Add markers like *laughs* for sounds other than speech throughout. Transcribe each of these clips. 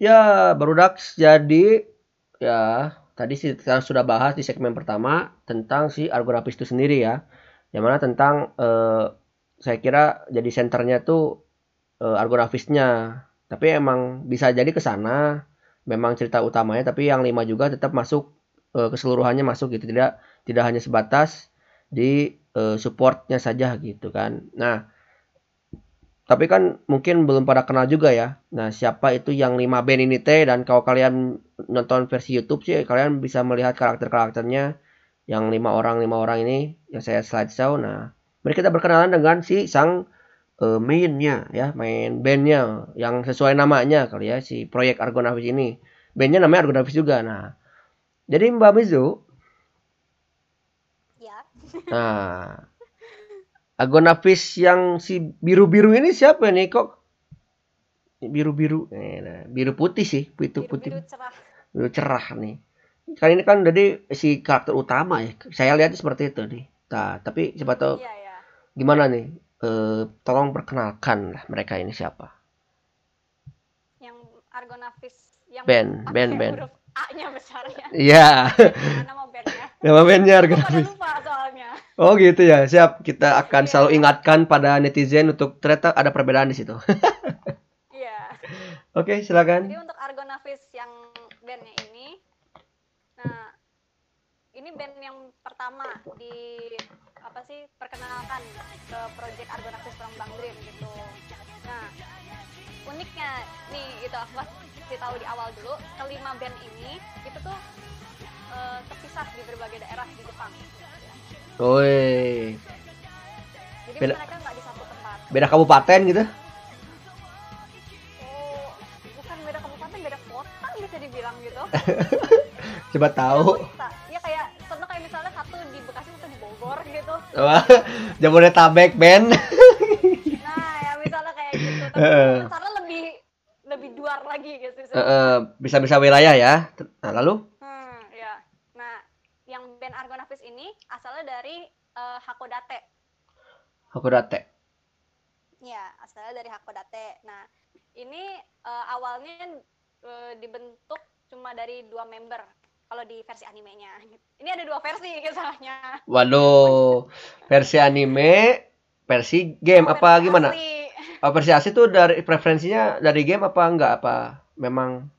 Ya, Barudax jadi ya tadi sih kita sudah bahas di segmen pertama tentang si Argonautis itu sendiri ya. Yang mana tentang eh, saya kira jadi senternya tuh eh, Argonautisnya. Tapi emang bisa jadi ke sana memang cerita utamanya tapi yang lima juga tetap masuk eh, keseluruhannya masuk gitu tidak tidak hanya sebatas di eh, supportnya saja gitu kan. Nah, tapi kan mungkin belum pada kenal juga ya. Nah, siapa itu yang 5 band ini teh dan kalau kalian nonton versi YouTube sih kalian bisa melihat karakter-karakternya yang lima orang lima orang ini yang saya slideshow. Nah, mari kita berkenalan dengan si sang uh, mainnya ya, main bandnya yang sesuai namanya kali ya si proyek Argonavis ini. Bandnya namanya Argonavis juga. Nah, jadi Mbak Mizu. Ya. Nah, Agonavis yang si biru-biru ini siapa nih kok? Biru-biru, eh, nah, biru putih sih, itu putih. Biru cerah. Biru cerah nih. Kali ini kan jadi si karakter utama ya. Saya lihat seperti itu nih. Nah, tapi siapa tahu Iya, ya. gimana nih? Eh, tolong perkenalkan lah mereka ini siapa. Yang Argonavis yang Ben, Ben, Ben. A-nya besarnya. Iya, Nama bandnya. nama bandnya Argonavis. lupa soalnya. Oh gitu ya, siap. Kita akan selalu ingatkan pada netizen untuk ternyata ada perbedaan di situ. *laughs* Iya. Oke, silakan. Jadi untuk Argonavis yang bandnya ini, nah ini band yang pertama di apa sih perkenalkan ke project Argonavis from Bang Dream gitu. Nah uniknya nih gitu aku kasih tahu di awal dulu kelima band ini itu tuh eh, terpisah di berbagai daerah di Jepang. Woi, Beda- mereka nggak di satu tempat. beda kabupaten gitu. Oh, bukan beda kabupaten, beda kota bisa dibilang gitu. *laughs* Coba tahu. Kota. Ya kayak contoh kayak misalnya satu di Bekasi satu di Bogor gitu. Jabodetabek Ben. Nah, ya misalnya kayak gitu. *laughs* Tapi misalnya lebih lebih duar lagi gitu. Eh, eh, Bisa-bisa wilayah ya. Nah, lalu? Hmm, ya. Nah, yang band Argonavis ini asalnya dari eh, Hakodate. Hakodate. Ya, asalnya dari Hakodate. Nah, ini eh, awalnya eh, dibentuk cuma dari dua member kalau di versi animenya. Ini ada dua versi *laughs* kesalahnya. Waduh, versi anime, versi game apa Versi gimana? asli. Oh, versi asli tuh dari preferensinya dari game apa enggak apa? Memang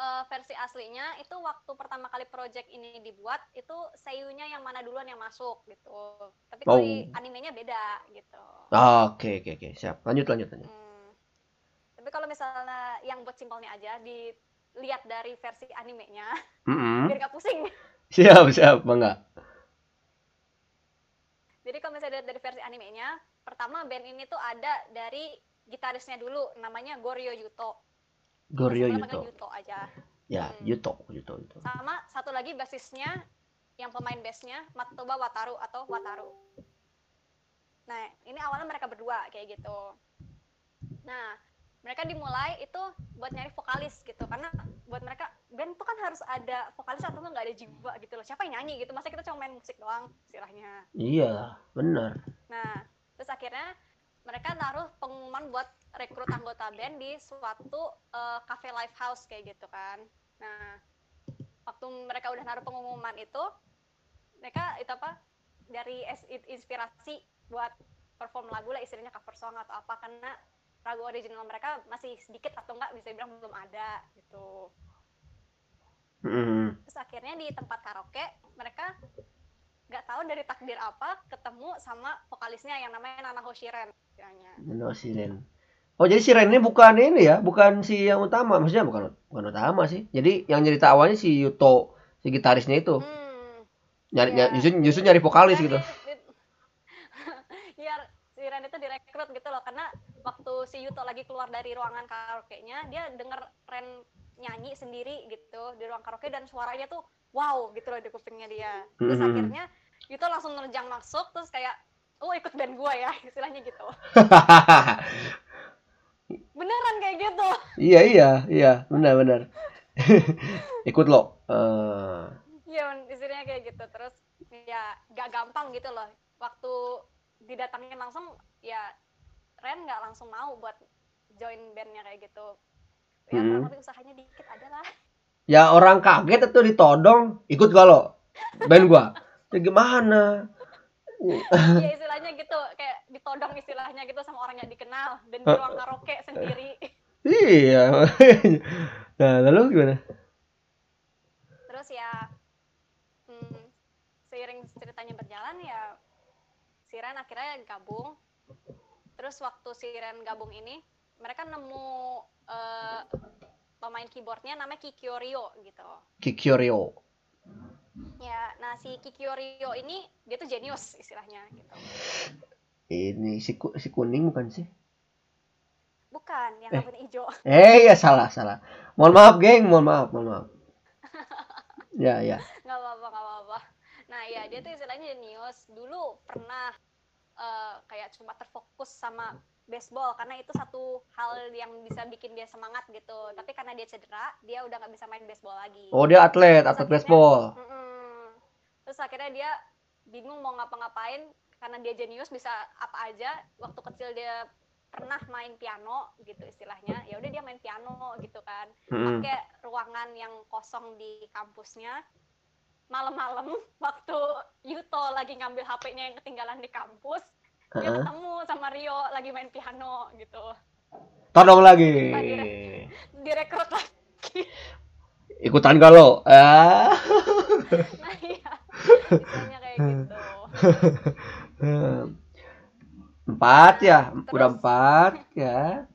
Eh, versi aslinya itu waktu pertama kali project ini dibuat itu seiyunya yang mana duluan yang masuk gitu. Tapi kalau di Oh. animenya beda gitu. Oh, Oke, oke, oke, siap. Lanjut, lanjut, lanjut. Hmm. Tapi kalau misalnya yang buat simpelnya aja dilihat dari versi animenya Mm-mm. biar gak pusing. *laughs* Siap, siap, bangga. Jadi kalau misalnya dari versi animenya, pertama band ini tuh ada dari gitarisnya dulu namanya Goryo Yuto. Panggil Yuto. Yuto aja. Ya, Hmm. Yuto, Yuto, Yuto. Sama satu lagi basisnya yang pemain bassnya Matoba Wataru atau Wataru. Nah, ini awalnya mereka berdua kayak gitu. Nah, mereka dimulai itu buat nyari vokalis gitu karena buat mereka band tuh kan harus ada vokalis atau nggak ada jiwa gitu loh. Siapa yang nyanyi gitu? Masa kita cuma main musik doang istilahnya. Iya, benar. Nah, terus akhirnya mereka naruh pengumuman buat rekrut anggota band di suatu eh, cafe live house kayak gitu kan. Nah, waktu mereka udah naruh pengumuman itu, mereka itu apa? Dari inspirasi buat perform lagu lah istilahnya cover song atau apa karena lagu original mereka masih sedikit atau enggak bisa bilang belum ada gitu. Mm-mm. Terus akhirnya di tempat karaoke mereka nggak tahu dari takdir apa ketemu sama vokalisnya yang namanya Nana Hoshiren. Benar, Siren. Oh, jadi Siren ini bukan ini ya, bukan si yang utama. Maksudnya bukan bukan utama sih. Jadi yang cerita awalnya si Yuto, si gitarisnya itu. Hmm. Nyari, Iya. nyari- justru, justru nyari vokalis Dan gitu. *laughs* Iya, si Ren itu direkrut gitu loh karena waktu si Yuto lagi keluar dari ruangan karaoke-nya, dia denger Ren nyanyi sendiri gitu di ruang karaoke dan suaranya tuh wow gitu loh di kupingnya dia. Terus Mhm. akhirnya Yuto langsung nerjang masuk terus kayak oh ikut band gua ya *laughs* istilahnya gitu. *laughs* Beneran kayak gitu. iya, iya, iya, benar, benar. *laughs* Ikut lo. Eh, Iya, istilahnya kayak gitu. Terus ya gak gampang gitu loh. Waktu didatangin langsung ya Ren nggak langsung mau buat join bandnya kayak gitu. ya Hmm. lebih usahanya dikit ada lah Ya orang kaget itu ditodong, ikut gak lo? Band gua. Ya gimana? ya istilahnya gitu ditodong istilahnya gitu sama orang yang dikenal dan di Eh. ruang karaoke sendiri *laughs* Iya. *laughs* Nah, lalu gimana? terus ya hmm, seiring ceritanya berjalan ya Siren akhirnya gabung terus waktu Siren gabung ini mereka nemu eh, pemain keyboardnya namanya Kikyo Ryo gitu Kikyorio. ya nah si Kikyo Ryo ini dia tuh jenius istilahnya gitu Ini si, ku- si kuning bukan sih? bukan yang Eh. rambut hijau Eh, ya salah, salah. Mohon maaf, geng. Mohon maaf, mohon maaf. *laughs* Ya, ya. nggak apa-apa nggak apa-apa nah ya dia tuh istilahnya jenius dulu pernah eh, kayak cuma terfokus sama baseball karena itu satu hal yang bisa bikin dia semangat gitu tapi karena dia cedera dia udah nggak bisa main baseball lagi Oh, dia atlet, Terus atlet akhirnya- baseball. Mm-mm. terus akhirnya dia bingung mau ngapa-ngapain karena dia jenius bisa apa aja waktu kecil dia pernah main piano gitu istilahnya ya udah dia main piano gitu kan Mm-mm. pakai ruangan yang kosong di kampusnya malam-malam *laughs* waktu Yuto lagi ngambil HP-nya yang ketinggalan di kampus dia Heeh. ketemu sama Rio lagi main piano gitu Todong lagi. direkrut lagi Ikutan lo? Ah. *laughs* nah iya *laughs* gitu *laughs* Empat ya, Terus- udah empat ya.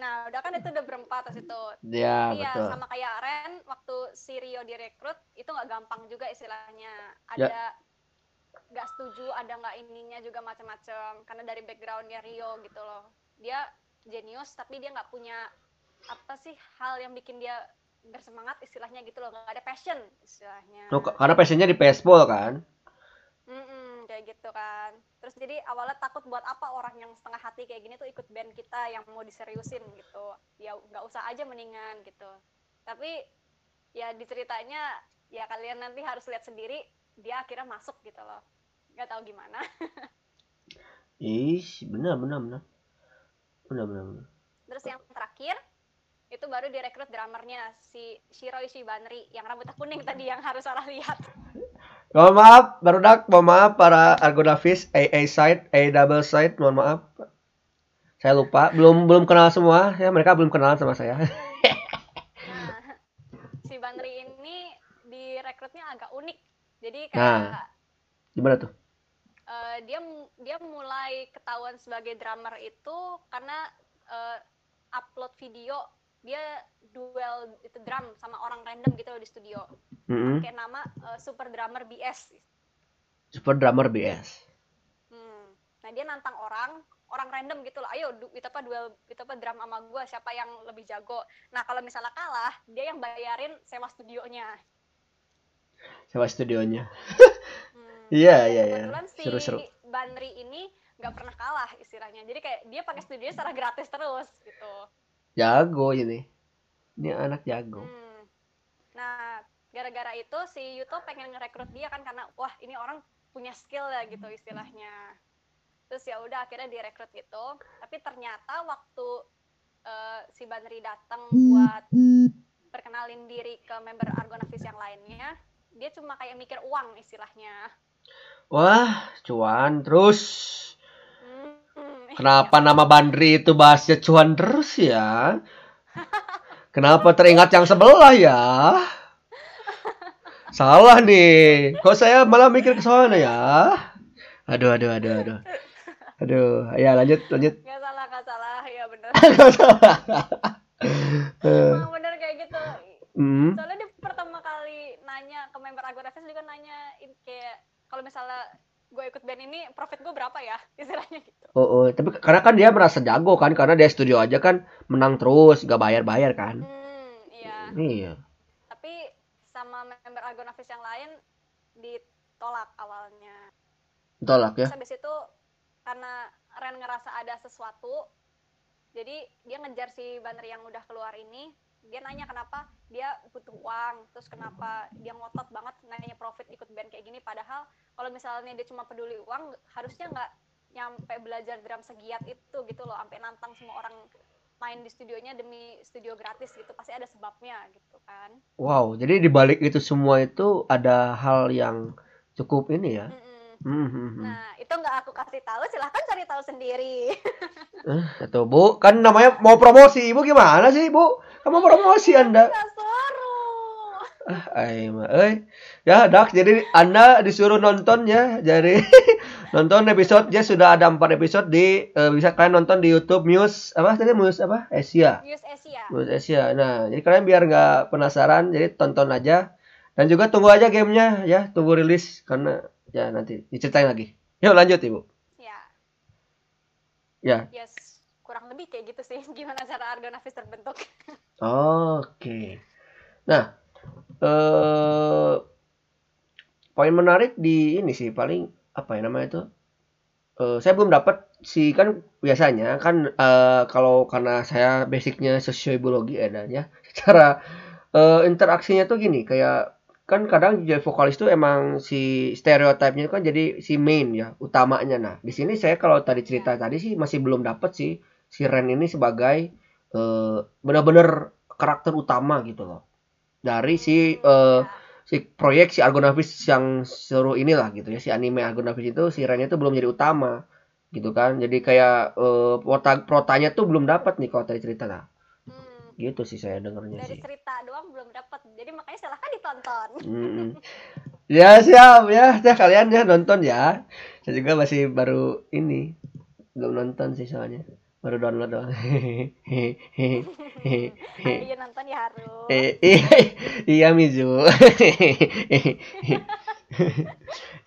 nah udah kan itu udah berempat pas itu Ya, Iya, betul. sama kayak Ren waktu si Rio direkrut itu nggak gampang juga istilahnya. Ya. Ada nggak setuju, ada nggak ininya juga macam-macam karena dari backgroundnya Rio gitu loh. Dia jenius tapi dia nggak punya apa sih hal yang bikin dia bersemangat istilahnya gitu loh, nggak ada passion istilahnya. K- karena passionnya di baseball kan. Mm-mm, kayak gitu kan. Terus jadi awalnya takut buat apa orang yang setengah hati kayak gini tuh ikut band kita yang mau diseriusin gitu. Ya nggak usah aja mendingan gitu. Tapi ya diceritanya ya kalian nanti harus lihat sendiri dia akhirnya masuk gitu loh. Nggak tahu gimana. *laughs* Ih, benar benar benar. Benar benar. benar. Terus yang terakhir itu baru direkrut drummernya si Shiroi Shibanri yang rambutnya kuning tadi yang harus salah lihat. Mohon maaf, barudak, mohon maaf para Argonavis AA side, A double side, mohon maaf. Saya lupa, belum belum kenal semua, ya mereka belum kenal sama saya. Nah, si Banri ini direkrutnya agak unik. Jadi kayak Nah. Gimana tuh? eh, dia dia mulai ketahuan sebagai drummer itu karena eh, upload video dia duel itu drum sama orang random gitu loh di studio. Mm-mm. Kayak nama eh, Super Drummer BS. Super drummer BS. Hmm. Nah, dia nantang orang, orang random gitu loh. Ayo du, itu apa duel itu apa drum sama gua siapa yang lebih jago. Nah, kalau misalnya kalah, dia yang bayarin sewa studionya. Sewa studionya. Hmm. *laughs* Iya, iya, iya. Seru-seru. Banri ini nggak pernah kalah istilahnya. Jadi kayak dia pakai studio secara gratis terus gitu. Jago ini. Ini anak jago. Hmm. Nah, gara-gara itu si Yuto pengen ngerekrut dia kan karena wah ini orang punya skill ya gitu istilahnya. Terus ya udah akhirnya direkrut gitu. Tapi ternyata waktu eh, si Banri datang buat perkenalin diri ke member Argonavis yang lainnya, dia cuma kayak mikir uang istilahnya. Wah, cuan terus. Kenapa nama Bandri itu bahasnya cuan terus ya? Kenapa teringat yang sebelah ya? Salah nih. Kok saya malah mikir ke sana ya? Aduh, aduh, aduh, aduh. Aduh, ya lanjut, lanjut. nggak salah nggak salah ya bener Eh, emang bener kayak gitu hmm. soalnya dia pertama kali nanya ke member Agoravis juga nanya in- kayak kalau misalnya gue ikut band ini profit gue berapa ya *laughs* istilahnya gitu Oh, oh, tapi karena kan dia merasa jago kan, karena dia studio aja kan menang terus, gak bayar-bayar kan. hmm iya Iya. tapi sama member Agonavis yang lain ditolak awalnya Tolak ya. terus habis itu karena Ren ngerasa ada sesuatu jadi dia ngejar si banner yang udah keluar ini dia nanya kenapa dia butuh uang terus kenapa dia ngotot banget nanya profit ikut band kayak gini padahal kalau misalnya dia cuma peduli uang harusnya nggak nyampe belajar drum segiat itu gitu loh sampai nantang semua orang main di studionya demi studio gratis gitu pasti ada sebabnya gitu kan Wow, jadi di balik itu semua itu ada hal yang cukup ini ya. Hmm, hmm. nah itu nggak aku kasih tahu silahkan cari tahu sendiri Eh, itu Bu, kan namanya mau promosi. Ibu gimana sih, Bu? Kamu promosi Anda. Ah, mah euy. Ya, Dak, jadi Anda disuruh nonton ya. Jadi *laughs* nonton episode ya sudah ada 4 episode di eh, bisa kalian nonton di YouTube Muse apa tadi Muse apa? Asia. News Asia Muse Asia. Nah, jadi kalian biar nggak penasaran, jadi tonton aja. Dan juga tunggu aja gamenya ya, tunggu rilis karena ya nanti diceritain lagi. Yuk lanjut Ibu. ya Ya. yes kurang lebih kayak gitu sih *laughs* gimana cara Argonavis terbentuk *laughs* Oke. Nah, eh poin menarik di ini sih paling apa ya namanya itu? Eh saya belum dapat sih kan biasanya kan eh kalau karena saya basicnya sosiobiologi ada ya. *laughs* Secara eh, interaksinya tuh gini kayak kan kadang jadi vokalis tuh emang si stereotipnya kan jadi si main ya utamanya nah di sini saya kalau tadi cerita tadi sih masih belum dapat sih si Ren ini sebagai eh, benar-benar karakter utama gitu loh. Dari si Ya. si proyek si Argonavis yang seru inilah gitu ya. Si anime Argonavis itu si Ren itu belum jadi utama gitu kan. Jadi kayak prota protanya tuh belum dapat nih kalau tadi cerita lah. Hmm, gitu sih saya dengernya dari sih. cerita doang belum dapat. Jadi makanya silahkan ditonton. Mm-mm. ya siap ya. Ya kalian ya nonton ya. Saya juga masih baru ini belum nonton sih soalnya baru download doang *laughs* Ayo nonton ya harus *laughs* iya, Mizu. *laughs*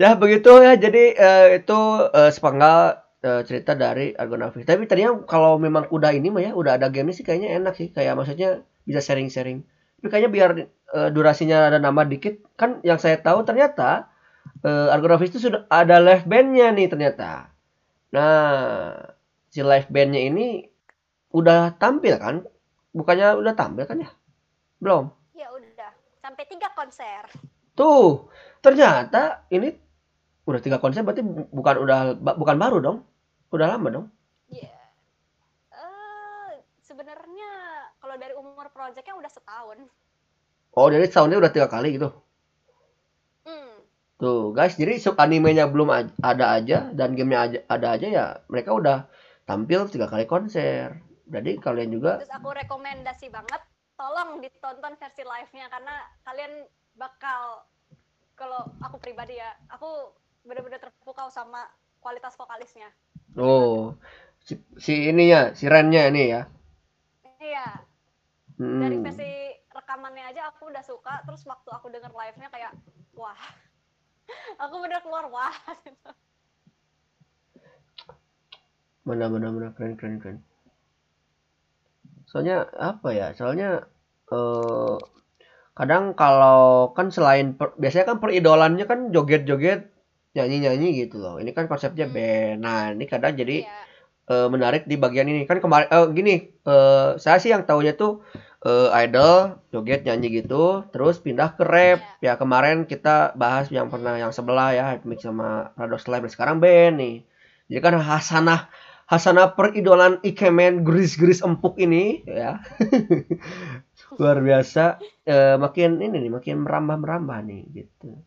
ya begitu ya. Jadi eh, itu eh, sepenggal eh, cerita dari Argonavis. Tapi tadinya kalau memang udah ini mah ya, udah ada game sih kayaknya enak sih. Kayak maksudnya bisa sharing-sharing. Tapi kayaknya biar eh, durasinya ada nama dikit. Kan yang saya tahu ternyata eh, Argonavis itu sudah ada live bandnya nih ternyata. Nah, si live bandnya ini udah tampil kan? Bukannya udah tampil kan ya? Belum. ya udah sampai tiga konser Tuh, ternyata ini udah tiga konser berarti bu- bukan udah bukan baru dong. Udah lama dong. ya eh sebenarnya kalau dari umur proyeknya udah setahun Oh, jadi tahunnya udah tiga kali gitu. hmm. Tuh, guys, jadi sub animenya belum ada aja dan gamenya aja ada aja ya. Mereka udah tampil tiga kali konser. Jadi kalian juga terus aku rekomendasi banget tolong ditonton versi live-nya karena kalian bakal kalau aku pribadi ya aku bener-bener terpukau sama kualitas vokalisnya oh si, si ini ya, si Rennya ini ya. iya Hmm. dari versi rekamannya aja aku udah suka terus waktu aku denger live-nya kayak wah *laughs* aku bener keluar wah gitu. Benar benar benar keren keren keren. Soalnya apa ya? Soalnya eh kadang kalau kan selain per- biasanya kan peridolannya kan joget-joget nyanyi-nyanyi gitu loh. Ini kan konsepnya Hmm. band. Nah, ini kadang jadi Iya. eh, menarik di bagian ini. Kan kemarin eh, gini, eh, saya sih yang tahunya tuh eh, idol joget nyanyi gitu, terus pindah ke rap. Ya kemarin kita bahas yang pernah yang sebelah ya, Hypemix sama Rados Live. Sekarang band nih. Jadi kan Hasanah Hasanah peridolan Ikemen geris-geris empuk ini ya. *laughs* Luar biasa. Eh, makin ini nih, makin merambah-merambah nih gitu.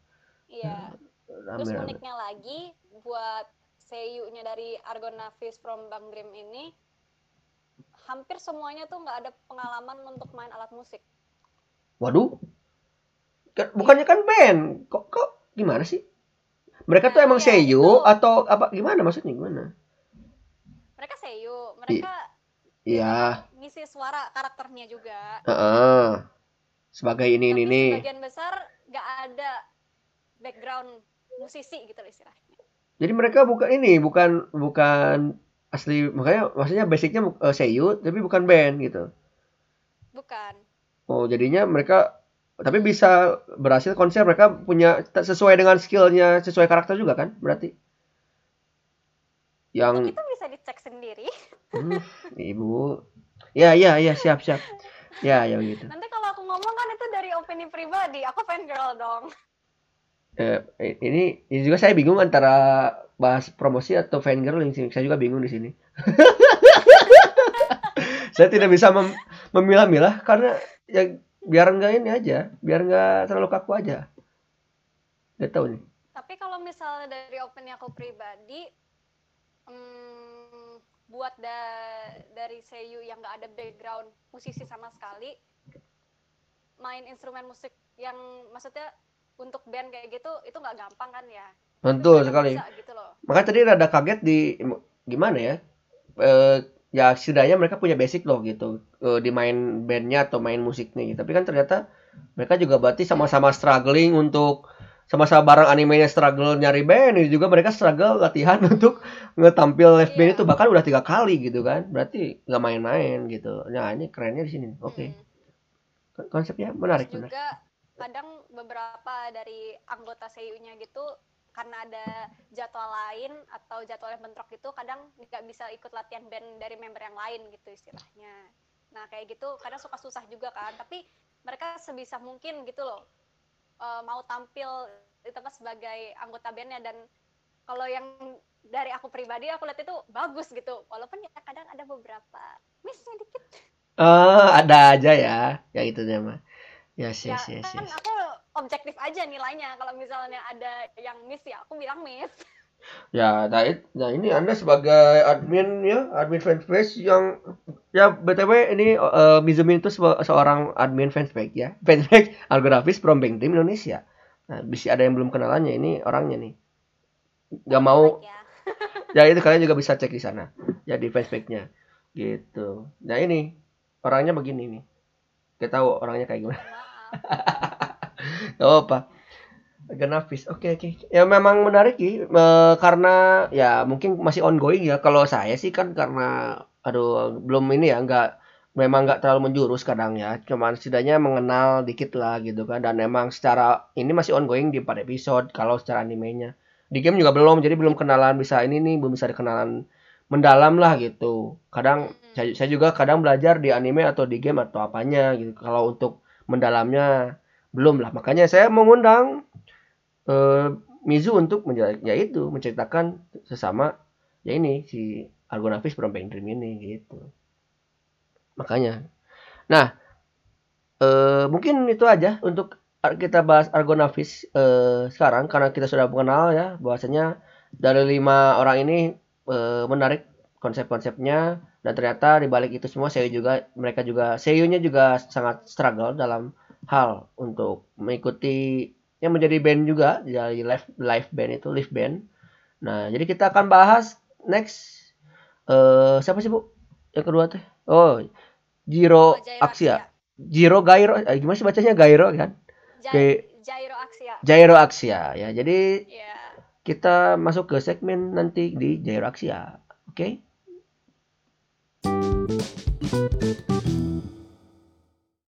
iya terus uniknya lagi buat seiyunya dari Argonavis from Bang Dream ini hampir semuanya tuh nggak ada pengalaman untuk main alat musik Waduh. Kan- bukannya kan band. Kok kok gimana sih? Mereka tuh Nah, emang iya, seiyu atau apa gimana maksudnya gimana? Mereka seiyu mereka Iya, ngisi suara karakternya juga heeh. Sebagai ini ini nih. sebagian besar nggak ada background musisi gitu loh istilahnya Jadi mereka bukan ini, bukan bukan asli makanya maksudnya basicnya uh, seiyu tapi bukan band gitu. bukan Oh, jadinya mereka tapi bisa berhasil konser mereka punya sesuai dengan skillnya sesuai karakter juga kan berarti yang dicek sendiri. Hmm, ibu. Ya ya ya siap siap. Ya ya begitu nanti kalau aku ngomong kan itu dari opini pribadi. Aku fan girl dong. Eh, ini ini juga saya bingung antara bahas promosi atau fangirl ini sih. saya juga bingung di sini. *laughs* Saya tidak bisa mem memilah-milah karena ya biar enggak ini aja, biar enggak terlalu kaku aja. Gak tahu nih. Tapi kalau misalnya dari opini aku pribadi, hmm, buat da dari Seiyu yang nggak ada background musisi sama sekali, main instrumen musik yang maksudnya untuk band kayak gitu itu nggak gampang kan ya? Betul sekali. gitu loh. Makanya tadi rada kaget di gimana ya? E, ya setidaknya mereka punya basic loh gitu e, di main bandnya atau main musiknya gitu. Tapi kan ternyata mereka juga berarti sama-sama struggling untuk sama-sama bareng animenya struggle nyari band ini juga mereka struggle latihan *laughs* untuk ngetampil live band yeah. itu bahkan udah tiga kali gitu kan berarti nggak main-main gitu nah ini kerennya di sini oke okay. hmm. konsepnya menarik Terus juga kadang beberapa dari anggota CU-nya gitu karena ada jadwal lain atau jadwal yang bentrok gitu kadang nggak bisa ikut latihan band dari member yang lain gitu istilahnya nah kayak gitu kadang suka susah juga kan tapi mereka sebisa mungkin gitu loh uh, mau tampil itu apa sebagai anggota bandnya. Dan kalau yang dari aku pribadi aku lihat itu bagus gitu. Walaupun ya kadang ada beberapa missnya dikit. Oh ada aja ya. Ya itu mah yes yes ya, yes, kan yes. aku objektif aja nilainya. Kalau misalnya ada yang miss ya aku bilang miss *laughs* Ya, nah, nah ini Anda sebagai admin ya, admin fanpage yang ya BTW ini uh, Mizumi itu seorang admin fanpage ya. *laughs* Fanpage Algrafis from Bank Team Indonesia. Nah, bisa ada yang belum kenalannya ini orangnya nih. Gak mau ya. *laughs* ya itu kalian juga bisa cek di sana. Ya di fanpage-nya. Gitu. Nah, ini orangnya begini nih. Kita tahu orangnya kayak gimana. *laughs* Gak apa Genafis, oke okay, oke. Okay. Ya memang menarik sih, e, karena ya mungkin masih ongoing ya. Kalau saya sih kan karena, aduh belum ini ya, nggak memang nggak terlalu menjurus kadang ya. Cuman setidaknya mengenal dikit lah gitu kan. Dan emang secara ini masih ongoing di 4 episode kalau secara animenya. Di game juga belum, jadi belum kenalan bisa ini nih, belum bisa dikenalan mendalam lah gitu. Kadang saya, saya juga kadang belajar di anime atau di game atau apanya gitu. Kalau untuk mendalamnya belum lah. Makanya saya mengundang uh, Mizu untuk ya itu menceritakan sesama ya ini si Argonafis Perompeng Dream ini gitu. Makanya. Nah, uh, mungkin itu aja untuk kita bahas Argonafis uh, sekarang karena kita sudah mengenal ya bahwasanya dari lima orang ini uh, menarik konsep-konsepnya dan ternyata di balik itu semua saya juga mereka juga seiyunya juga sangat struggle dalam hal untuk mengikuti yang menjadi band juga jadi live live band itu live band. Nah jadi kita akan bahas next uh, siapa sih bu? Yang kedua teh oh Jiro oh, Aksia Jiro Gairo eh, gimana sih bacanya? Gairo kan? Jairo Aksia Jairo Aksia ya. Jadi yeah. kita masuk ke segmen nanti di Jairo Aksia oke? okay?